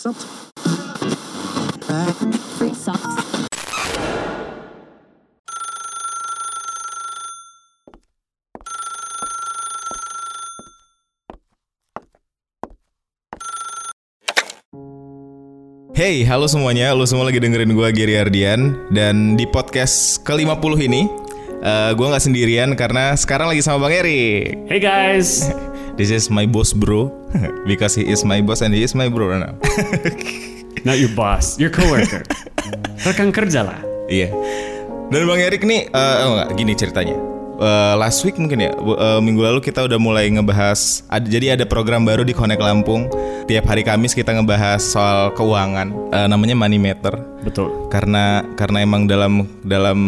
Free socks. Hey, halo semuanya. Lu semua lagi dengerin gua Giri Ardian dan di podcast ke-50 ini eh gua nggak sendirian karena sekarang lagi sama Bang Eri. Hey guys, This is my boss, bro. Because he is my boss and he is my bro now. not your boss, your coworker. Rekan kerja lah. Iya. Dan Bang Erik nih, eh oh enggak, gini ceritanya. Eh, last week mungkin ya, eh, minggu lalu kita udah mulai ngebahas. Ada, jadi ada program baru di Connect Lampung. Tiap hari Kamis kita ngebahas soal keuangan. Eh, namanya Money Matter. Betul. karena karena emang dalam dalam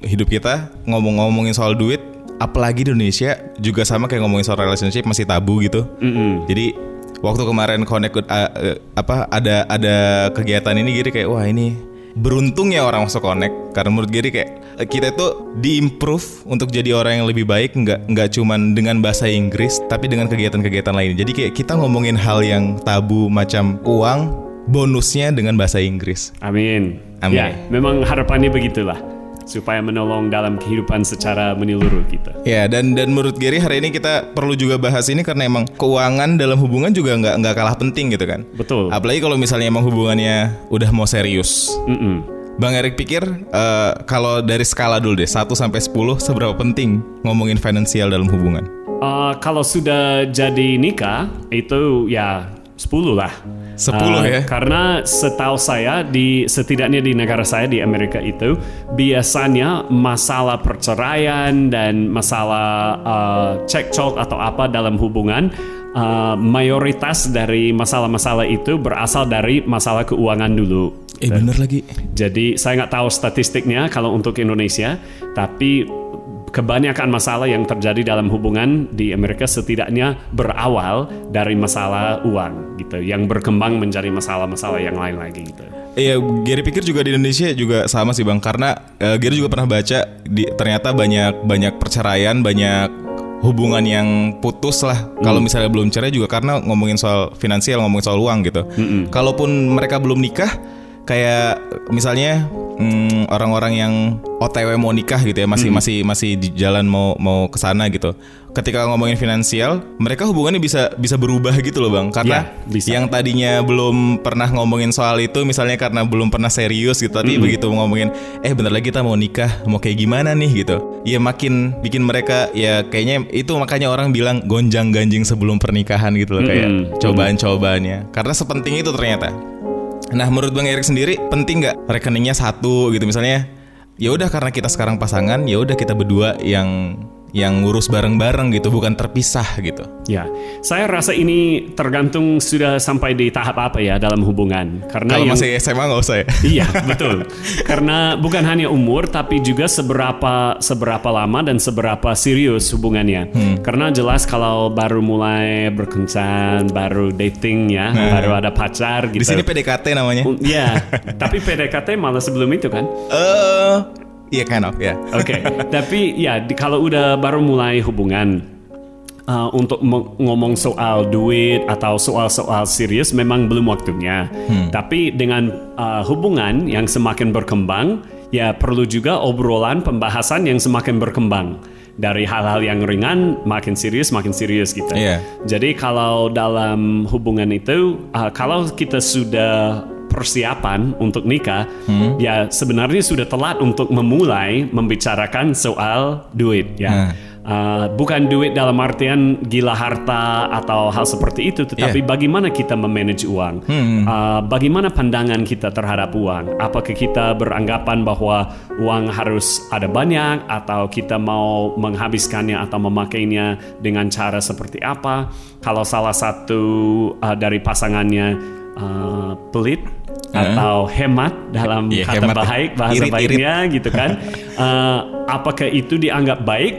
hidup kita ngomong-ngomongin soal duit apalagi di Indonesia juga sama kayak ngomongin soal relationship masih tabu gitu Mm-mm. jadi waktu kemarin connect uh, uh, apa ada ada kegiatan ini Giri kayak wah ini beruntung ya orang masuk connect karena menurut Giri kayak eh, kita tuh diimprove untuk jadi orang yang lebih baik nggak nggak cuman dengan bahasa Inggris tapi dengan kegiatan-kegiatan lain jadi kayak kita ngomongin hal yang tabu macam uang bonusnya dengan bahasa Inggris Amin. Amin. Ya, memang harapannya begitulah supaya menolong dalam kehidupan secara menyeluruh kita. Ya dan dan menurut Gary hari ini kita perlu juga bahas ini karena emang keuangan dalam hubungan juga nggak nggak kalah penting gitu kan. Betul. Apalagi kalau misalnya emang hubungannya udah mau serius. Mm-mm. Bang Erik pikir eh, kalau dari skala dulu deh 1 sampai 10 seberapa penting ngomongin finansial dalam hubungan? Uh, kalau sudah jadi nikah itu ya 10 lah. 10 Uh, ya? Karena setahu saya di setidaknya di negara saya di Amerika itu biasanya masalah perceraian dan masalah uh, cekcok atau apa dalam hubungan uh, mayoritas dari masalah-masalah itu berasal dari masalah keuangan dulu. Eh bener lagi. Jadi saya nggak tahu statistiknya kalau untuk Indonesia, tapi kebanyakan masalah yang terjadi dalam hubungan di Amerika setidaknya berawal dari masalah uang gitu, yang berkembang menjadi masalah-masalah yang lain lagi gitu. Iya, Gary pikir juga di Indonesia juga sama sih bang, karena eh, Gary juga pernah baca di, ternyata banyak banyak perceraian, banyak hubungan yang putus lah. Kalau misalnya belum cerai juga karena ngomongin soal finansial, ngomongin soal uang gitu. Kalaupun mereka belum nikah, kayak misalnya mm, orang-orang yang OTW mau nikah gitu ya, masih masih masih di jalan mau mau ke sana gitu. Ketika ngomongin finansial, mereka hubungannya bisa bisa berubah gitu loh bang, karena Ya, bisa. yang tadinya belum pernah ngomongin soal itu misalnya karena belum pernah serius gitu tapi begitu ngomongin eh bentar lagi kita mau nikah mau kayak gimana nih? gitu. Ya makin bikin mereka ya kayaknya itu makanya orang bilang gonjang ganjing sebelum pernikahan gitu loh kayak Mm-mm. cobaan-cobaannya. Karena sepenting itu ternyata nah menurut bang Erik sendiri penting nggak rekeningnya satu gitu? Misalnya ya udah karena kita sekarang pasangan ya udah kita berdua yang yang ngurus bareng-bareng gitu bukan terpisah gitu Ya, saya rasa ini tergantung sudah sampai di tahap apa ya dalam hubungan. Karena kalau yang- masih SMA nggak usah ya Iya betul. Karena bukan hanya umur, tapi juga seberapa seberapa lama dan seberapa serius hubungannya. Karena jelas kalau baru mulai berkencan, baru dating ya, baru ada pacar gitu. di sini PDKT namanya Iya, tapi PDKT malah sebelum itu kan. Eh, iya kind of ya. Oke, tapi ya di- kalau udah baru mulai hubungan uh, untuk mo- ngomong soal duit atau soal-soal serius memang belum waktunya. Tapi dengan uh, hubungan yang semakin berkembang, ya perlu juga obrolan pembahasan yang semakin berkembang. Dari hal-hal yang ringan makin serius makin serius gitu. Iya. Jadi kalau dalam hubungan itu, uh, kalau kita sudah persiapan untuk nikah, ya sebenarnya sudah telat untuk memulai membicarakan soal duit ya. Nah. Uh, bukan duit dalam artian gila harta atau hal seperti itu, tetapi bagaimana kita memanage uang, Uh, bagaimana pandangan kita terhadap uang. Apakah kita beranggapan bahwa uang harus ada banyak, atau kita mau menghabiskannya atau memakainya dengan cara seperti apa? Kalau salah satu uh, dari pasangannya uh, pelit atau hemat dalam Iya, kata hemat. baik bahasa Irit-irit. baiknya gitu kan? Uh, apakah itu dianggap baik?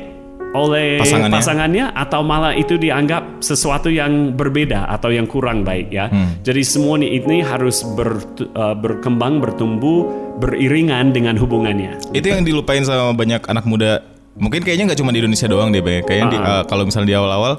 oleh Pasangannya. pasangannya atau malah itu dianggap sesuatu yang berbeda atau yang kurang baik ya. Hmm. Jadi semua ini, ini harus ber- uh, berkembang, bertumbuh beriringan dengan hubungannya. Itu yang dilupain sama banyak anak muda. Mungkin kayaknya nggak cuma di Indonesia doang deh. Kayaknya di- Ah. eh, kalau misalnya di awal-awal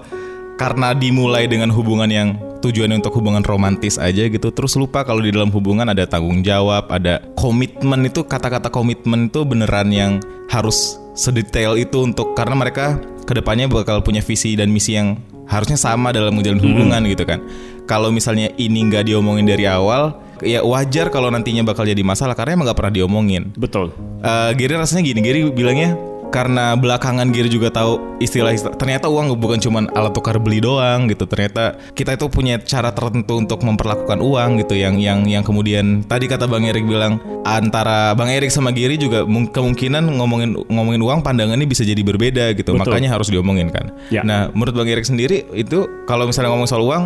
karena dimulai dengan hubungan yang tujuannya untuk hubungan romantis aja gitu terus lupa kalau di dalam hubungan ada tanggung jawab ada komitmen itu kata-kata komitmen itu beneran yang harus sedetail itu untuk karena mereka ke depannya bakal punya visi dan misi yang harusnya sama dalam menjalin hubungan gitu kan. Kalau misalnya ini nggak diomongin dari awal ya wajar kalau nantinya bakal jadi masalah karena emang nggak pernah diomongin. Betul. Eh Giri rasanya gini, Giri bilangnya karena belakangan Giri juga tahu istilah-istilah ternyata uang bukan cuma alat tukar beli doang gitu. Ternyata kita itu punya cara tertentu untuk memperlakukan uang gitu yang yang yang kemudian tadi kata Bang Erik bilang antara Bang Erik sama Giri juga mung- kemungkinan ngomongin ngomongin uang pandangannya bisa jadi berbeda gitu. Betul. Makanya harus diomongin kan. Ya. Nah, menurut Bang Erik sendiri itu kalau misalnya ngomong soal uang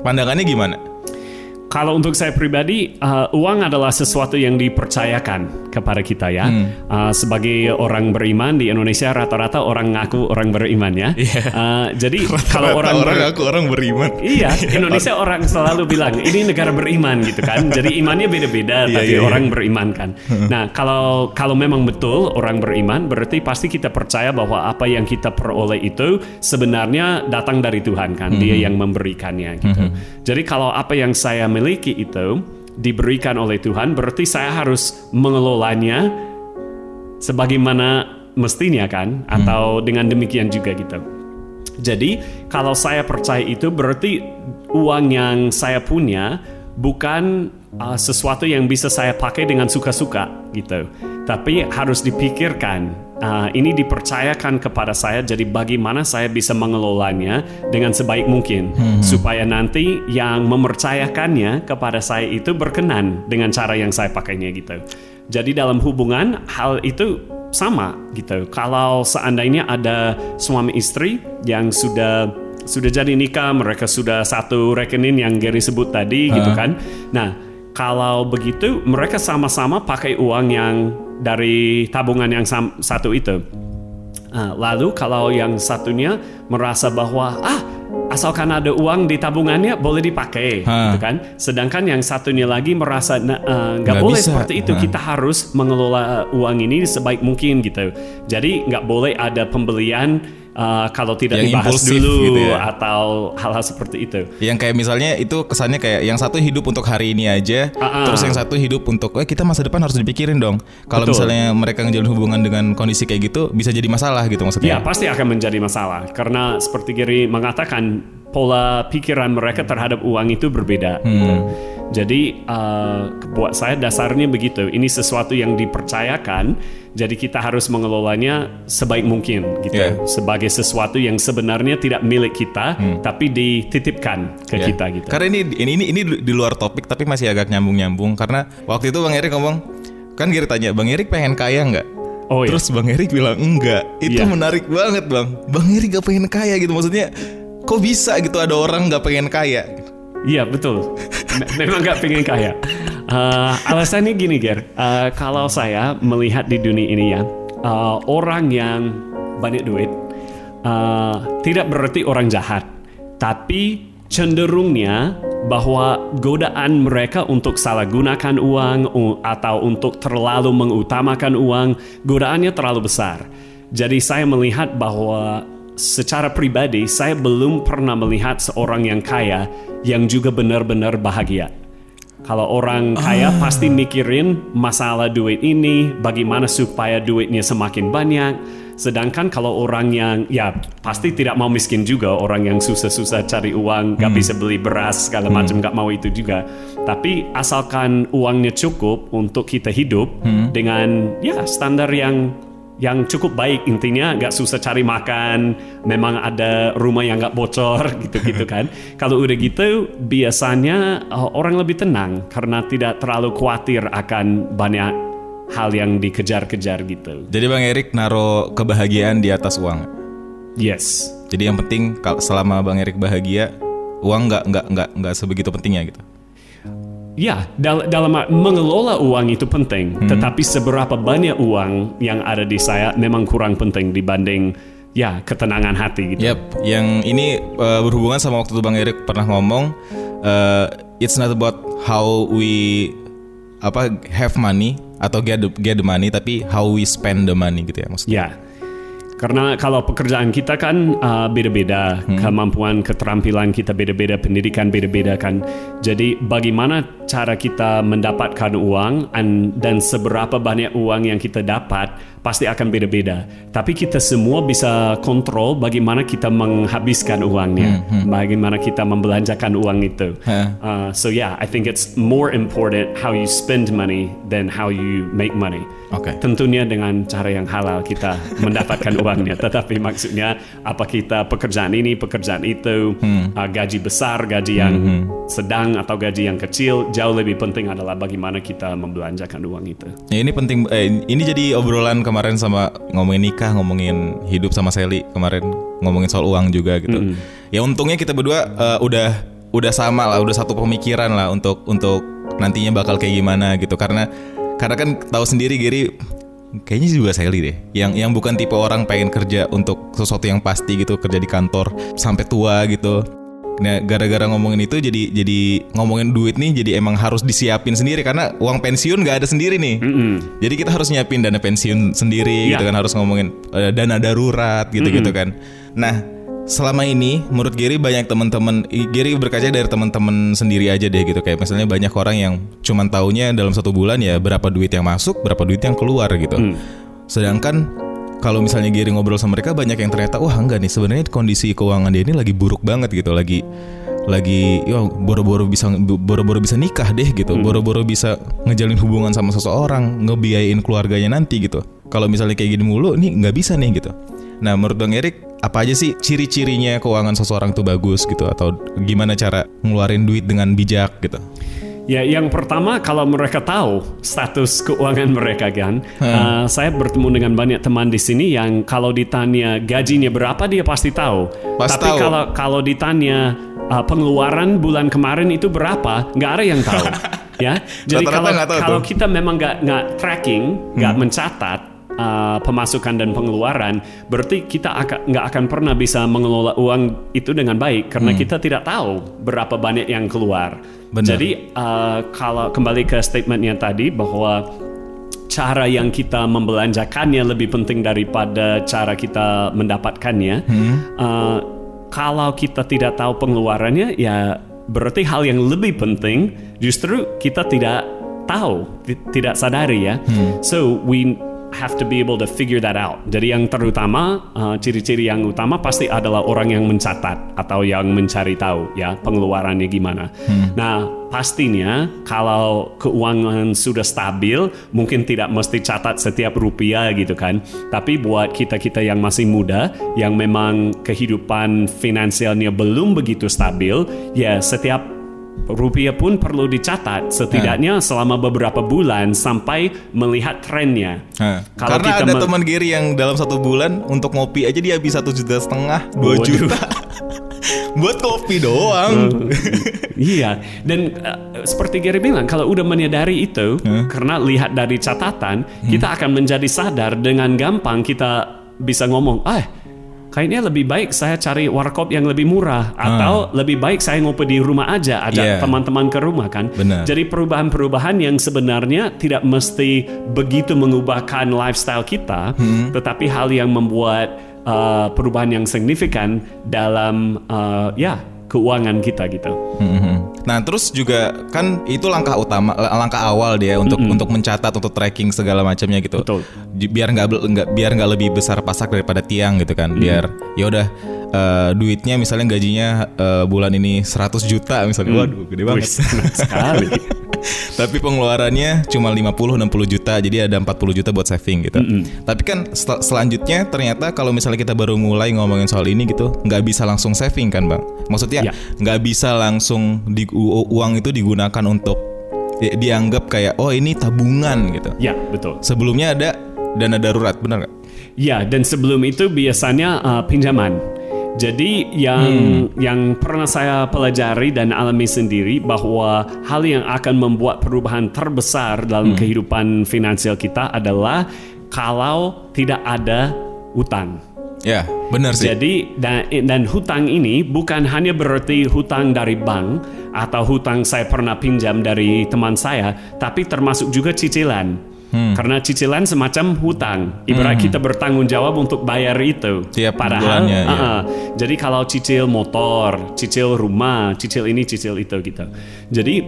pandangannya gimana? Kalau untuk saya pribadi, uh, uang adalah sesuatu yang dipercayakan kepada kita ya. Uh, sebagai orang beriman di Indonesia rata-rata orang ngaku orang beriman ya. Uh, jadi kalau orang, orang ber- aku orang beriman. Iya, Indonesia orang selalu bilang ini negara beriman gitu kan. Jadi imannya beda-beda, Iya, tapi iya, iya. orang beriman kan. Nah, kalau kalau memang betul orang beriman, berarti pasti kita percaya bahwa apa yang kita peroleh itu sebenarnya datang dari Tuhan kan. Dia yang memberikannya gitu. Jadi kalau apa yang saya miliki itu diberikan oleh Tuhan, berarti saya harus mengelolanya sebagaimana mestinya kan, atau dengan demikian juga gitu. Jadi kalau saya percaya itu berarti uang yang saya punya bukan uh, sesuatu yang bisa saya pakai dengan suka-suka gitu. Tapi harus dipikirkan. Uh, ini dipercayakan kepada saya jadi bagaimana saya bisa mengelolanya dengan sebaik mungkin supaya nanti yang mempercayakannya kepada saya itu berkenan dengan cara yang saya pakainya gitu. Jadi dalam hubungan hal itu sama gitu. Kalau seandainya ada suami istri yang sudah sudah jadi nikah, mereka sudah satu rekening yang Gary sebut tadi gitu kan. Nah, kalau begitu mereka sama-sama pakai uang yang dari tabungan yang satu itu. Ah, lalu kalau yang satunya merasa bahwa ah asalkan ada uang di tabungannya boleh dipakai, Ha. gitu kan? Sedangkan yang satunya lagi merasa "Nah, eh, nggak Nggak boleh bisa." seperti itu. Ha. Kita harus mengelola uang ini sebaik mungkin gitu. Jadi nggak boleh ada pembelian eh, kalau tidak Yang dibahas impulsif dulu gitu ya. atau hal-hal seperti itu. Yang kayak misalnya itu kesannya kayak yang satu hidup untuk hari ini aja, ah. terus yang satu hidup untuk eh kita masa depan harus dipikirin dong. Kalau misalnya mereka ngejalin hubungan dengan kondisi kayak gitu bisa jadi masalah gitu Ya maksudnya. pasti akan menjadi masalah karena seperti Gary mengatakan pola pikiran mereka terhadap uang itu berbeda. gitu. Jadi eh, buat saya dasarnya begitu. Ini sesuatu yang dipercayakan, jadi kita harus mengelolanya sebaik mungkin gitu. Yeah. Sebagai sesuatu yang sebenarnya tidak milik kita, tapi dititipkan ke Ya. kita gitu. Karena ini ini ini ini di luar topik tapi masih agak nyambung-nyambung karena waktu itu Bang Erik ngomong kan Giri tanya Bang Erik pengen kaya nggak? Oh, iya. Terus Bang Erik bilang enggak. Itu Iya. menarik banget Bang. Bang Erik gak pengen kaya gitu maksudnya. Kok bisa gitu ada orang gak pengen kaya? Iya betul. Me- Memang nggak pengen kaya. Eh, alasannya gini, Ger. Eh, kalau saya melihat di dunia ini ya, eh, orang yang banyak duit eh, tidak berarti orang jahat, tapi cenderungnya bahwa godaan mereka untuk salah gunakan uang atau untuk terlalu mengutamakan uang, godaannya terlalu besar. Jadi saya melihat bahwa secara pribadi saya belum pernah melihat seorang yang kaya yang juga benar-benar bahagia. Kalau orang kaya pasti mikirin masalah duit ini, bagaimana supaya duitnya semakin banyak. Sedangkan kalau orang yang ya pasti tidak mau miskin juga, orang yang susah-susah cari uang, nggak bisa beli beras segala macam, nggak mau itu juga. Tapi asalkan uangnya cukup untuk kita hidup dengan ya standar yang yang cukup baik. Intinya nggak susah cari makan. Memang ada rumah yang nggak bocor gitu-gitu kan. Kalau udah gitu biasanya uh, orang lebih tenang karena tidak terlalu khawatir akan banyak hal yang dikejar-kejar gitu. Jadi Bang Erik naruh kebahagiaan di atas uang. yes. Jadi yang penting kal- selama Bang Erik bahagia, uang nggak nggak nggak nggak sebegitu pentingnya gitu. Ya, dal- dalam mengelola uang itu penting, tetapi seberapa banyak uang yang ada di saya memang kurang penting dibanding ya ketenangan hati gitu. Yap, yang ini uh, berhubungan sama waktu itu Bang Erik pernah ngomong, uh, it's not about how we apa have money atau get the, get the money, tapi how we spend the money gitu ya maksudnya. Ya. Karena kalau pekerjaan kita kan uh, beda-beda, kemampuan, keterampilan kita beda-beda, pendidikan beda-beda kan. Jadi bagaimana cara kita mendapatkan uang an- dan seberapa banyak uang yang kita dapat pasti akan beda-beda. Tapi kita semua bisa kontrol bagaimana kita menghabiskan uangnya, bagaimana kita membelanjakan uang itu. Hah. Uh, so yeah, I think it's more important how you spend money than how you make money. Oke. Tentunya dengan cara yang halal kita mendapatkan uangnya. Tetapi maksudnya apa kita pekerjaan ini, pekerjaan itu, uh, gaji besar, gaji yang sedang atau gaji yang kecil, jauh lebih penting adalah bagaimana kita membelanjakan uang itu. Ya ini penting eh, ini jadi obrolan kemarin sama ngomongin nikah, ngomongin hidup sama Sally kemarin ngomongin soal uang juga gitu. Ya untungnya kita berdua eh, udah udah sama lah, udah satu pemikiran lah untuk untuk nantinya bakal kayak gimana gitu. Karena karena kan tahu sendiri Giri kayaknya juga Sally deh yang yang bukan tipe orang pengen kerja untuk sesuatu yang pasti gitu kerja di kantor sampai tua gitu Nah, gara-gara ngomongin itu jadi jadi ngomongin duit nih jadi emang harus disiapin sendiri karena uang pensiun nggak ada sendiri nih. Jadi kita harus nyiapin dana pensiun sendiri Iya. gitu kan harus ngomongin eh, dana darurat gitu-gitu kan. Nah, selama ini menurut Gary banyak teman-teman i- Gary berkaca dari teman-teman sendiri aja deh gitu kayak misalnya banyak orang yang cuman taunya dalam satu bulan ya berapa duit yang masuk, berapa duit yang keluar gitu. Sedangkan kalau misalnya Gary ngobrol sama mereka banyak yang ternyata wah enggak nih sebenarnya kondisi keuangan dia ini lagi buruk banget gitu. Lagi lagi yo boro-boro bisa boro-boro bisa nikah deh gitu. Boro-boro bisa ngejalin hubungan sama seseorang ngebiayain keluarganya nanti gitu. Kalau misalnya kayak gini mulu nih nggak bisa nih gitu. Nah menurut bang Erik apa aja sih ciri-cirinya keuangan seseorang tuh bagus gitu? Atau gimana cara ngeluarin duit dengan bijak gitu Ya, yang pertama kalau mereka tahu status keuangan mereka kan, uh, saya bertemu dengan banyak teman di sini yang kalau ditanya gajinya berapa dia pasti tahu. Pasti Tapi tahu. kalau kalau ditanya uh, pengeluaran bulan kemarin itu berapa, nggak ada yang tahu. ya, jadi kalau nggak tahu kalau tuh. kita memang nggak nggak tracking, nggak mencatat. Uh, pemasukan dan pengeluaran, berarti kita nggak akan pernah bisa mengelola uang itu dengan baik karena kita tidak tahu berapa banyak yang keluar. Benar. Jadi uh, kalau kembali ke statementnya tadi bahwa cara yang kita membelanjakannya lebih penting daripada cara kita mendapatkannya. Uh, kalau kita tidak tahu pengeluarannya, ya berarti hal yang lebih penting justru kita tidak tahu, ti- tidak sadari ya. So we have to be able to figure that out. Jadi yang terutama, uh, ciri-ciri yang utama pasti adalah orang yang mencatat atau yang mencari tahu ya pengeluarannya gimana. Nah pastinya kalau keuangan sudah stabil, mungkin tidak mesti catat setiap rupiah gitu kan. Tapi buat kita kita yang masih muda, yang memang kehidupan finansialnya belum begitu stabil, ya setiap rupiah pun perlu dicatat setidaknya selama beberapa bulan sampai melihat trennya. Nah, Kalau karena kita ada teman Gary yang dalam satu bulan untuk ngopi aja dia habis satu juta setengah, dua Waduh. juta buat kopi doang. Iya, dan uh, seperti Gary bilang, kalau udah menyadari itu, karena lihat dari catatan, kita akan menjadi sadar dengan gampang kita bisa ngomong, ah, kayaknya lebih baik saya cari warkop yang lebih murah, atau lebih baik saya ngopi di rumah aja, ajak Iya. teman-teman ke rumah kan. Benar. Jadi perubahan-perubahan yang sebenarnya tidak mesti begitu mengubahkan lifestyle kita, tetapi hal yang membuat uh, perubahan yang signifikan dalam uh, ya keuangan kita gitu. Mhm. Nah terus juga kan itu langkah utama, langkah awal dia untuk untuk mencatat, untuk tracking segala macamnya gitu. Betul. Biar nggak biar nggak lebih besar pasak daripada tiang gitu kan. Biar ya udah eh, duitnya misalnya gajinya eh, bulan ini 100 juta misalnya, waduh gede banget. Wih, sekali. Tapi pengeluarannya cuma 50-60 juta, jadi ada 40 juta buat saving gitu. Tapi kan sel- selanjutnya ternyata kalau misalnya kita baru mulai ngomongin soal ini gitu, nggak bisa langsung saving kan bang? Maksudnya Ya. nggak bisa langsung di, uang itu digunakan untuk di- dianggap kayak oh ini tabungan gitu. ya, betul. Sebelumnya ada dana darurat, benar nggak? Ya, dan sebelum itu biasanya uh, pinjaman. Jadi yang yang pernah saya pelajari dan alami sendiri bahwa hal yang akan membuat perubahan terbesar dalam kehidupan finansial kita adalah kalau tidak ada utang. Ya, benar sih. Jadi dan, dan hutang ini bukan hanya berarti hutang dari bank atau hutang saya pernah pinjam dari teman saya, tapi termasuk juga cicilan. Karena cicilan semacam hutang. Ibarat kita bertanggung jawab untuk bayar itu. Tiap Padahal, bulannya, iya. uh-uh. jadi kalau cicil motor, cicil rumah, cicil ini, cicil itu gitu. Jadi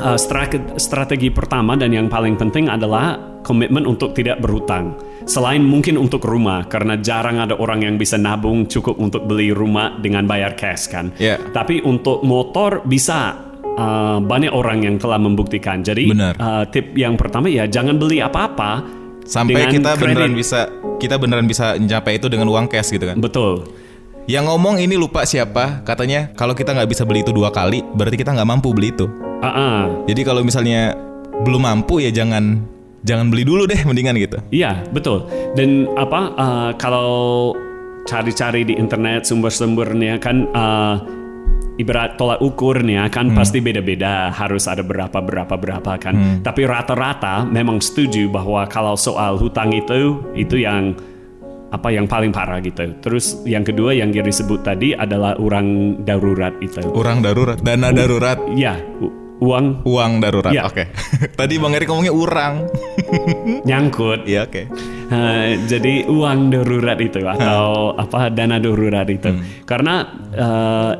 uh, strategi, strategi pertama dan yang paling penting adalah komitmen untuk tidak berhutang. Selain mungkin untuk rumah, karena jarang ada orang yang bisa nabung cukup untuk beli rumah dengan bayar cash kan. Iya. Tapi untuk motor bisa. Uh, banyak orang yang telah membuktikan. Jadi Benar. uh, tip yang pertama ya jangan beli apa-apa Sampai kita kredit. beneran bisa kita beneran bisa mencapai itu dengan uang cash gitu kan. Betul. Yang ngomong ini lupa siapa? Katanya kalau kita nggak bisa beli itu dua kali, berarti kita nggak mampu beli itu. Uh-uh. Jadi kalau misalnya belum mampu ya jangan jangan beli dulu deh mendingan gitu. Iya, betul. Dan apa uh, kalau cari-cari di internet sumber-sumbernya kan uh, ibarat tolak ukurnya kan pasti beda-beda, harus ada berapa berapa berapa kan. Tapi rata-rata memang setuju bahwa kalau soal hutang itu itu yang apa yang paling parah gitu. Terus yang kedua yang Giri sebut tadi adalah orang darurat itu. Orang darurat, dana darurat, Iya, u- uang uang darurat. Iya. Oke. Tadi Bang Erik ngomongnya urang. nyangkut. Iya oke. Uh, jadi uang darurat itu atau apa dana darurat itu karena uh,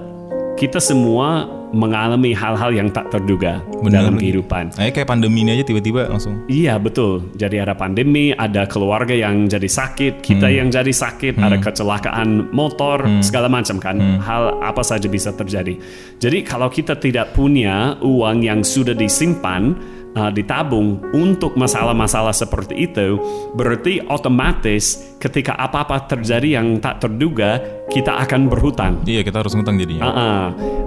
kita semua mengalami hal-hal yang tak terduga Benar. dalam kehidupan. Nah, kayak pandemi ini aja tiba-tiba langsung. Iya betul. Jadi ada pandemi, ada keluarga yang jadi sakit, kita yang jadi sakit, ada kecelakaan motor, segala macam kan. Hal apa saja bisa terjadi. Jadi kalau kita tidak punya uang yang sudah disimpan, uh, ditabung untuk masalah-masalah seperti itu, berarti otomatis ketika apa-apa terjadi yang tak terduga, kita akan berhutang. Iya, kita harus ngutang jadinya. Uh-uh.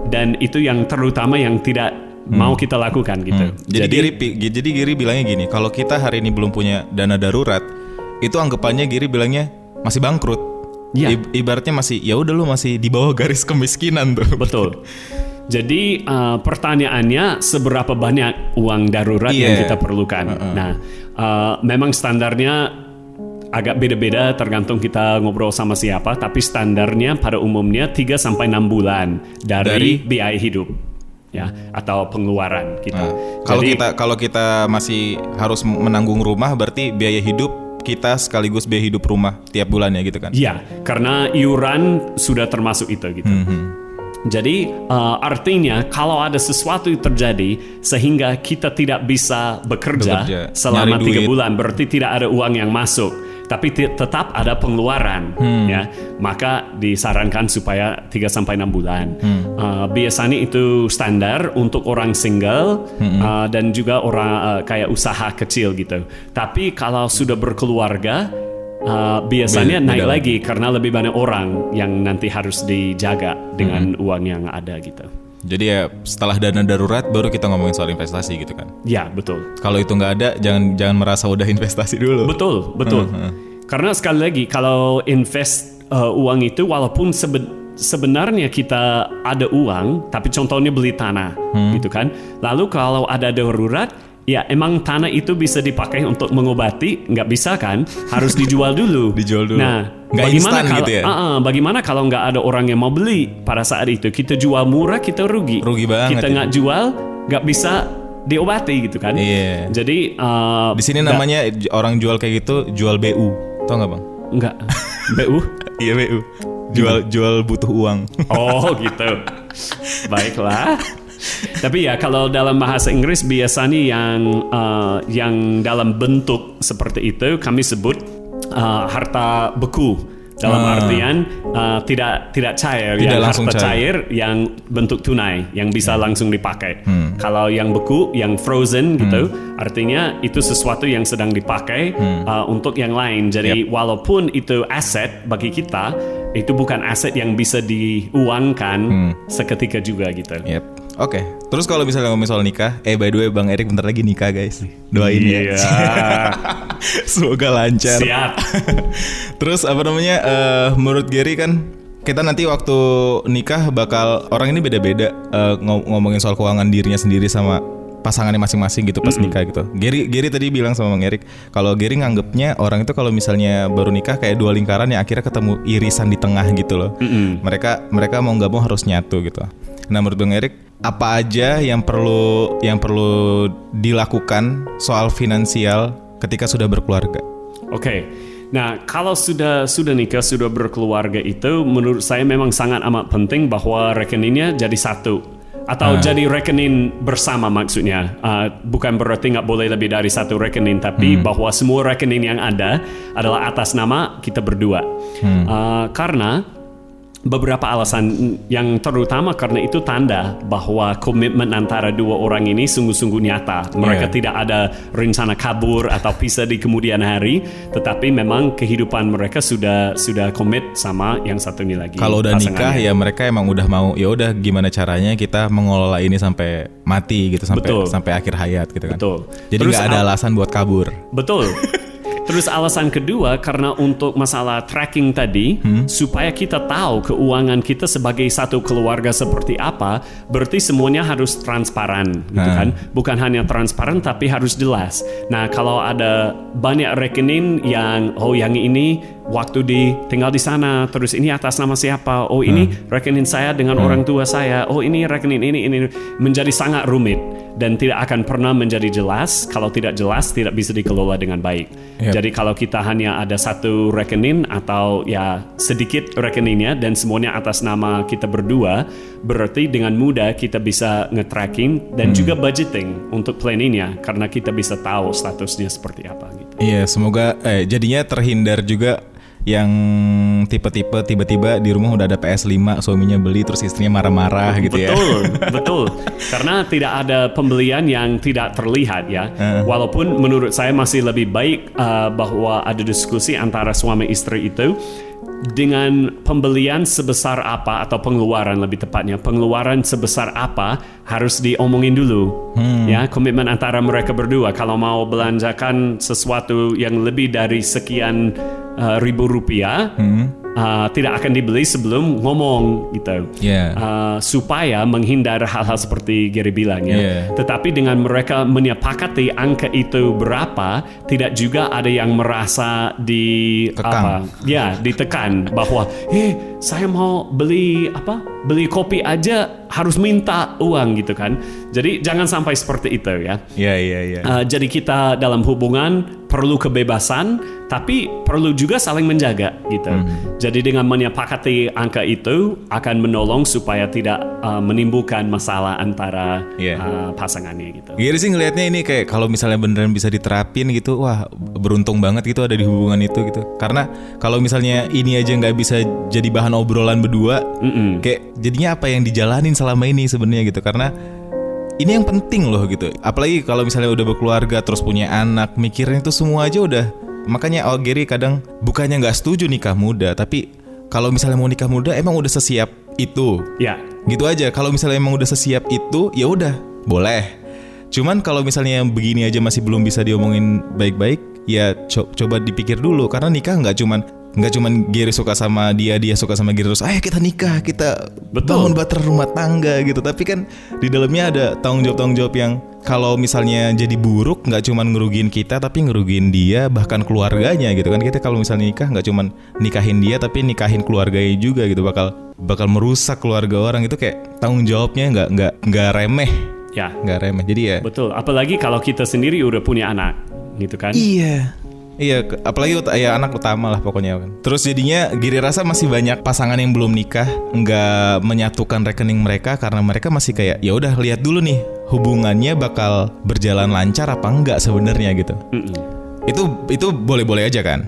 Dan itu yang terutama yang tidak mau kita lakukan gitu. Jadi, Giri, pi- jadi Giri bilangnya gini, kalau kita hari ini belum punya dana darurat, itu anggapannya Giri bilangnya masih bangkrut. Iya. I- ibaratnya masih ya udah lu masih di bawah garis kemiskinan tuh. Betul. Jadi uh, pertanyaannya seberapa banyak uang darurat yang Iya. kita perlukan. Nah, uh, memang standarnya agak beda-beda tergantung kita ngobrol sama siapa, tapi standarnya pada umumnya 3 sampai 6 bulan dari, Dari? biaya hidup ya atau pengeluaran kita. Nah, kalau Jadi- kita kalau kita masih harus menanggung rumah berarti biaya hidup kita sekaligus biaya hidup rumah tiap bulannya gitu kan. Iya, karena iuran sudah termasuk itu gitu. Mhm. Jadi uh, artinya kalau ada sesuatu yang terjadi sehingga kita tidak bisa bekerja, Bekerja, selama tiga bulan, berarti tidak ada uang yang masuk, tapi tetap ada pengeluaran, Hmm. ya. Maka disarankan supaya 3 sampai 6 bulan. Hmm. Uh, biasanya itu standar untuk orang single Hmm. uh, dan juga orang uh, kayak usaha kecil gitu. Tapi kalau sudah berkeluarga Uh, biasanya Beda- naik beda lagi karena lebih banyak orang yang nanti harus dijaga dengan Hmm. uang yang ada gitu. Jadi ya setelah dana darurat baru kita ngomongin soal investasi gitu kan. Ya betul, Kalau itu nggak ada jangan jangan merasa udah investasi dulu. betul, betul. Hmm, Karena sekali lagi kalau invest uh, uang itu walaupun seben- sebenarnya kita ada uang, tapi contohnya beli tanah, Hmm. gitu kan. Lalu kalau ada darurat Ya emang tanah itu bisa dipakai untuk mengobati, nggak bisa kan? Harus dijual dulu. Dijual dulu. Nah, Nggak bagaimana kalau gitu ya? Ah, ah, bagaimana kalau nggak ada orang yang mau beli pada saat itu? Kita jual murah, kita rugi. Rugi banget Kita nggak jual, nggak bisa diobati gitu kan? Iya. Jadi uh, Di sini namanya j- orang jual kayak gitu jual BU. Tau nggak bang? nggak BU. Iya BU. Jual jual butuh uang. Oh gitu. Baiklah. Tapi ya kalau dalam bahasa Inggris biasanya yang uh, yang dalam bentuk seperti itu kami sebut uh, harta beku. Dalam Ah. artian uh, tidak tidak cair, Tidak yang langsung harta cair. cair. yang bentuk tunai, yang bisa langsung dipakai. Hmm. Kalau yang beku, yang frozen gitu, artinya itu sesuatu yang sedang dipakai Hmm. uh, untuk yang lain. Jadi walaupun itu aset bagi kita, itu bukan aset yang bisa diuangkan Hmm. seketika juga gitu. Yep. Oke. Terus kalau misalnya ngomongin soal nikah, eh by the way Bang Erik bentar lagi nikah guys. Doain ya. Iya. Semoga lancar. Siap. Terus apa namanya? eh, menurut Gary kan kita nanti waktu nikah bakal orang ini beda-beda ngom- ngomongin soal keuangan dirinya sendiri sama pasangannya masing-masing gitu pas nikah gitu. Gary Gary tadi bilang sama Bang Erik kalau Gary nganggepnya orang itu kalau misalnya baru nikah kayak dua lingkaran yang akhirnya ketemu irisan di tengah gitu loh. Mereka mereka mau nggak mau harus nyatu gitu. Nah menurut Bang Erik apa aja yang perlu yang perlu dilakukan soal finansial ketika sudah berkeluarga. Oke. Nah, kalau sudah sudah nikah, sudah berkeluarga itu menurut saya memang sangat amat penting bahwa rekeningnya jadi satu atau Ah. jadi rekening bersama maksudnya. Uh, bukan berarti nggak boleh lebih dari satu rekening, tapi Hmm. bahwa semua rekening yang ada adalah atas nama kita berdua. Hmm. Uh, karena beberapa alasan yang terutama karena itu tanda bahwa komitmen antara dua orang ini sungguh-sungguh nyata. Mereka Yeah. tidak ada rencana kabur atau pisah di kemudian hari, tetapi memang kehidupan mereka sudah sudah komit sama yang satu ini lagi. Kalau udah nikah ya mereka emang udah mau ya udah gimana caranya kita mengelola ini sampai mati gitu sampai Betul. sampai akhir hayat gitu kan. Betul. Jadi nggak ada al- alasan buat kabur. Betul. Terus alasan kedua karena untuk masalah tracking tadi Hmm? supaya kita tahu keuangan kita sebagai satu keluarga seperti apa, berarti semuanya harus transparan, gitu Nah. kan? Bukan hanya transparan tapi harus jelas. Nah, kalau ada banyak rekening yang oh yang ini waktu di tinggal di sana, terus ini atas nama siapa? Oh, ini rekening saya dengan orang tua saya. Oh, ini rekening ini ini menjadi sangat rumit dan tidak akan pernah menjadi jelas. Kalau tidak jelas, tidak bisa dikelola dengan baik. Yep. Jadi kalau kita hanya ada satu rekening atau ya sedikit rekeningnya dan semuanya atas nama kita berdua, berarti dengan mudah kita bisa nge-tracking dan juga budgeting untuk planningnya karena kita bisa tahu statusnya seperti apa gitu. Iya, semoga eh jadinya terhindar juga yang tipe-tipe tiba-tiba di rumah udah ada PS5 suaminya beli terus istrinya marah-marah gitu ya. betul, betul. Karena tidak ada pembelian yang tidak terlihat ya. Walaupun menurut saya masih lebih baik uh, bahwa ada diskusi antara suami istri itu dengan pembelian sebesar apa atau pengeluaran lebih tepatnya pengeluaran sebesar apa harus diomongin dulu ya komitmen antara mereka berdua kalau mau belanjakan sesuatu yang lebih dari sekian uh, ribu rupiah uh, tidak akan dibeli sebelum ngomong gitu Iya. Uh, supaya menghindar hal-hal seperti Gary bilang ya. Iya. Tetapi dengan mereka menyepakati angka itu berapa, tidak juga ada yang merasa di Kekang. apa? Ya, ditekan bahwa, eh saya mau beli apa? Beli kopi aja harus minta uang gitu kan. Jadi jangan sampai seperti itu ya. Iya, iya, iya. Uh, jadi kita dalam hubungan perlu kebebasan, tapi perlu juga saling menjaga gitu. Jadi dengan menyepakati angka itu akan menolong supaya tidak uh, menimbulkan masalah antara Iya. uh, pasangannya gitu. Giri sih ngelihatnya ini kayak kalau misalnya beneran bisa diterapin gitu, wah beruntung banget gitu ada di hubungan itu gitu. Karena kalau misalnya ini aja nggak bisa jadi bahan obrolan berdua, kayak jadinya apa yang dijalanin selama ini sebenarnya gitu. Karena ini yang penting loh gitu. Apalagi kalau misalnya udah berkeluarga terus punya anak, mikirin itu semua aja udah. Makanya oh Gary kadang bukannya nggak setuju nikah muda, tapi kalau misalnya mau nikah muda emang udah sesiap itu Ya, gitu aja kalau misalnya emang udah sesiap itu ya udah boleh cuman kalau misalnya yang begini aja masih belum bisa diomongin baik-baik ya co- coba dipikir dulu karena nikah nggak cuman nggak cuman Gary suka sama dia dia suka sama Gary terus ayo kita nikah kita Betul. bangun bahtera rumah tangga gitu. Tapi kan di dalamnya ada tanggung jawab tanggung jawab yang kalau misalnya jadi buruk nggak cuman ngerugiin kita tapi ngerugiin dia bahkan keluarganya gitu kan. Kita kalau misalnya nikah nggak cuman nikahin dia tapi nikahin keluarganya juga gitu. Bakal bakal merusak keluarga orang. Itu kayak tanggung jawabnya nggak nggak nggak remeh. Ya, nggak remeh. Jadi ya betul. Apalagi kalau kita sendiri udah punya anak, gitu kan? iya Iya, apalagi ut- ya anak utama lah pokoknya kan. Terus jadinya Giri rasa masih banyak pasangan yang belum nikah nggak menyatukan rekening mereka karena mereka masih kayak ya udah lihat dulu nih hubungannya bakal berjalan lancar apa enggak sebenarnya gitu. Mm-mm. Itu itu boleh-boleh aja kan?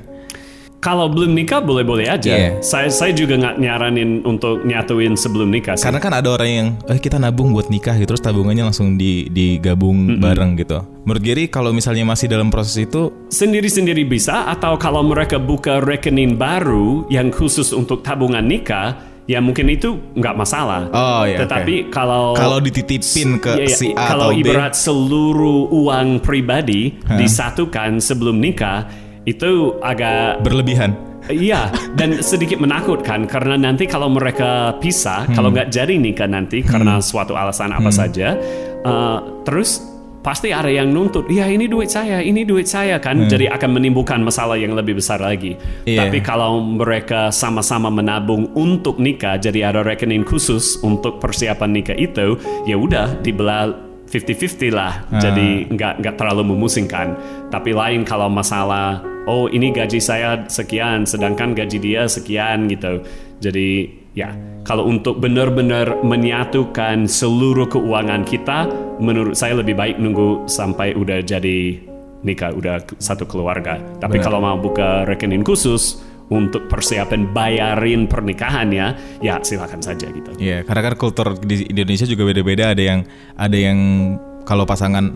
Kalau belum nikah boleh-boleh aja. Iya. Saya saya juga nggak nyaranin untuk nyatuin sebelum nikah. sih. Karena kan ada orang yang eh kita nabung buat nikah gitu terus tabungannya langsung di digabung bareng gitu. Menurut Giri kalau misalnya masih dalam proses itu sendiri-sendiri bisa atau kalau mereka buka rekening baru yang khusus untuk tabungan nikah ya mungkin itu nggak masalah. Oh, iya, Tetapi kalau kalau dititipin ke iya. si A kalau atau B ibarat seluruh uang pribadi disatukan sebelum nikah itu agak berlebihan. Iya, dan sedikit menakutkan karena nanti kalau mereka pisah, Hmm. kalau nggak jadi nikah nanti karena suatu alasan apa saja, uh, terus pasti ada yang nuntut, iya ini duit saya, ini duit saya kan, jadi akan menimbulkan masalah yang lebih besar lagi. Hmm. Iya. Tapi kalau mereka sama-sama menabung untuk nikah, jadi ada rekening khusus untuk persiapan nikah itu, ya udah dibelah 50-50 lah, Ah. jadi nggak nggak terlalu memusingkan. Tapi lain kalau masalah, oh ini gaji saya sekian, sedangkan gaji dia sekian gitu. Jadi ya, kalau untuk benar-benar menyatukan seluruh keuangan kita, menurut saya lebih baik nunggu sampai udah jadi nikah, udah satu keluarga. Tapi Benar. kalau mau buka rekening khusus untuk persiapan bayarin pernikahannya, ya silakan saja gitu. Iya, karena kan kultur di Indonesia juga beda-beda. Ada yang ada yang kalau pasangan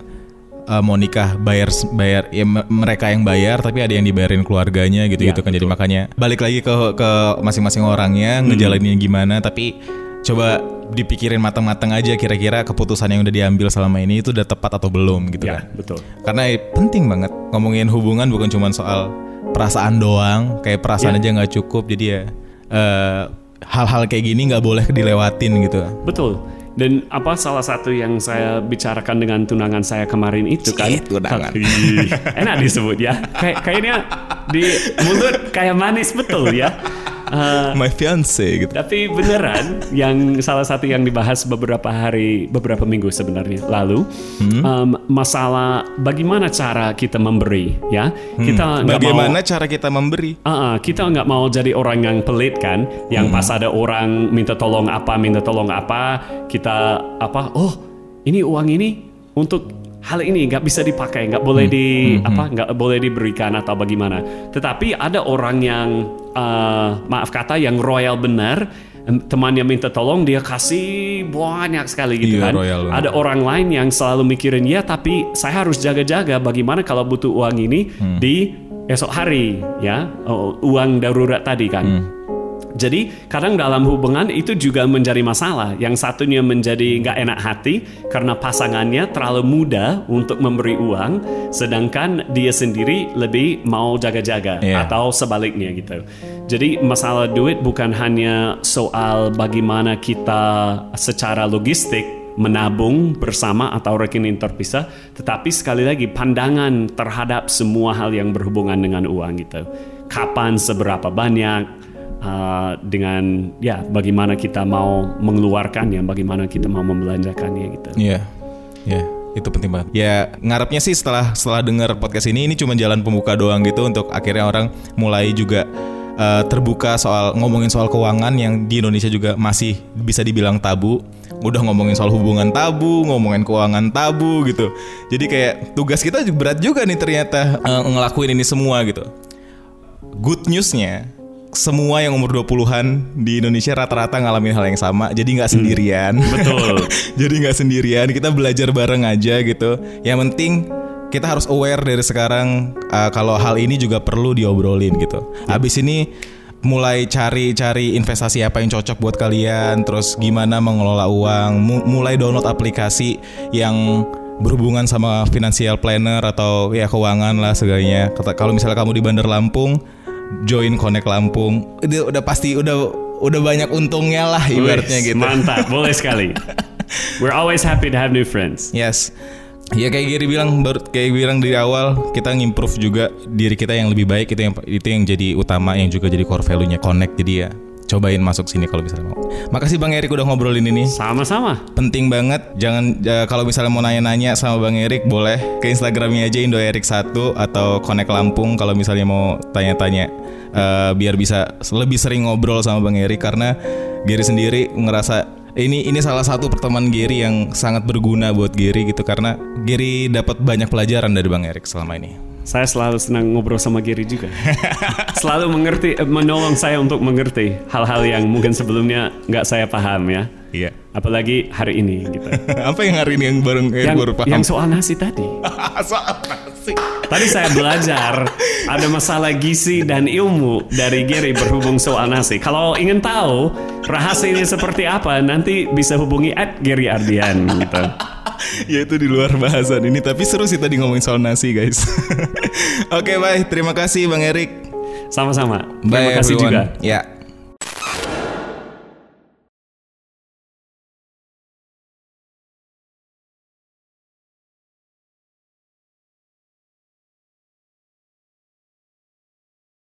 eh, mau nikah bayar bayar ya me- mereka yang bayar, tapi ada yang dibayarin keluarganya gitu-gitu Ya, kan. Jadi makanya balik lagi ke ke masing-masing orangnya Hmm. ngejalaninnya gimana. Tapi coba dipikirin matang-matang aja kira-kira keputusan yang udah diambil selama ini itu udah tepat atau belum gitu Ya, kan. betul. Karena penting banget ngomongin hubungan bukan cuma soal perasaan doang, kayak perasaan Ya. aja nggak cukup. Jadi ya eh, hal-hal kayak gini nggak boleh dilewatin gitu. Betul. Dan apa salah satu yang saya bicarakan dengan tunangan saya kemarin itu kan? Cit, tunangan. Ih, Enak disebut ya. Kayak kayaknya di mulut kayak manis betul ya. Eh, My fiance gitu. tapi beneran yang salah satu yang dibahas beberapa hari beberapa minggu sebenarnya lalu Hmm. em, masalah bagaimana cara kita memberi ya kita nggak mau Hmm. Bagaimana cara kita memberi? Ah, kita nggak mau jadi orang yang pelit kan, yang pas ada orang minta tolong apa, minta tolong apa, kita apa? Oh, ini uang ini untuk hal ini nggak bisa dipakai, nggak boleh di apa, nggak boleh diberikan atau bagaimana. Tetapi ada orang yang ah, maaf kata yang royal benar, em, temannya minta tolong dia kasih banyak sekali gitu Iya, kan. royal. Ada orang lain yang selalu mikirin ya, tapi saya harus jaga-jaga bagaimana kalau butuh uang ini di esok hari ya oh, uang darurat tadi kan. Jadi kadang dalam hubungan itu juga menjadi masalah. Yang satunya menjadi nggak enak hati karena pasangannya terlalu muda untuk memberi uang, sedangkan dia sendiri lebih mau jaga-jaga Iya. atau sebaliknya gitu. Jadi masalah duit bukan hanya soal bagaimana kita secara logistik menabung bersama atau rekening terpisah, tetapi sekali lagi pandangan terhadap semua hal yang berhubungan dengan uang gitu. Kapan seberapa banyak uh, dengan ya bagaimana kita mau mengeluarkannya, bagaimana kita mau membelanjakannya gitu. Iya, iya, itu penting banget. Ya ngarepnya sih setelah setelah dengar podcast ini, ini cuma jalan pembuka doang gitu untuk akhirnya orang mulai juga eh, terbuka soal ngomongin soal keuangan yang di Indonesia juga masih bisa dibilang tabu. Udah ngomongin soal hubungan tabu, ngomongin keuangan tabu gitu. Jadi kayak tugas kita berat juga nih ternyata eh, ngelakuin ini semua gitu. Good newsnya semua yang umur 20-an di Indonesia rata-rata ngalamin hal yang sama jadi nggak sendirian. Betul. jadi nggak sendirian kita belajar bareng aja gitu. Yang penting kita harus aware dari sekarang uh, kalau hal ini juga perlu diobrolin gitu. Habis ini mulai cari-cari investasi apa yang cocok buat kalian terus gimana mengelola uang mu- mulai download aplikasi yang berhubungan sama financial planner atau ya keuangan lah segalanya. Kalau misalnya kamu di Bandar Lampung join Connect Lampung itu udah pasti udah udah banyak untungnya lah ibaratnya gitu Mantap, boleh sekali. We're always happy to have new friends. Yes. Ya kayak Giri bilang baru kayak bilang dari awal kita ngimprove juga diri kita yang lebih baik itu yang itu yang jadi utama yang juga jadi core value-nya connect jadi ya cobain masuk sini kalau misalnya mau. Makasih Bang Erik udah ngobrolin ini. Sama-sama. Penting banget. Jangan ya, kalau misalnya mau nanya-nanya sama Bang Erik boleh ke Instagramnya aja Indo Erik 1 atau Connect Lampung kalau misalnya mau tanya-tanya Eh, biar bisa lebih sering ngobrol sama Bang Erik karena Giri sendiri ngerasa ini ini salah satu pertemuan Giri yang sangat berguna buat Giri gitu karena Giri dapat banyak pelajaran dari Bang Erik selama ini. Saya selalu senang ngobrol sama Giri juga. selalu mengerti, eh, menolong saya untuk mengerti hal-hal yang mungkin sebelumnya nggak saya paham ya. Iya. Apalagi hari ini gitu. Apa yang hari ini yang baru eh, yang, baru paham? yang soal nasi tadi. Soal nasi. Tadi saya belajar ada masalah gizi dan ilmu dari Gary berhubung soal nasi. Kalau ingin tahu rahasianya seperti apa, nanti bisa hubungi at Gary Ardian gitu. ya itu di luar bahasan ini tapi seru sih tadi ngomongin soal nasi guys. Oke bye terima kasih Bang Erik. Sama-sama. Bye Terima kasih everyone. juga. Ya.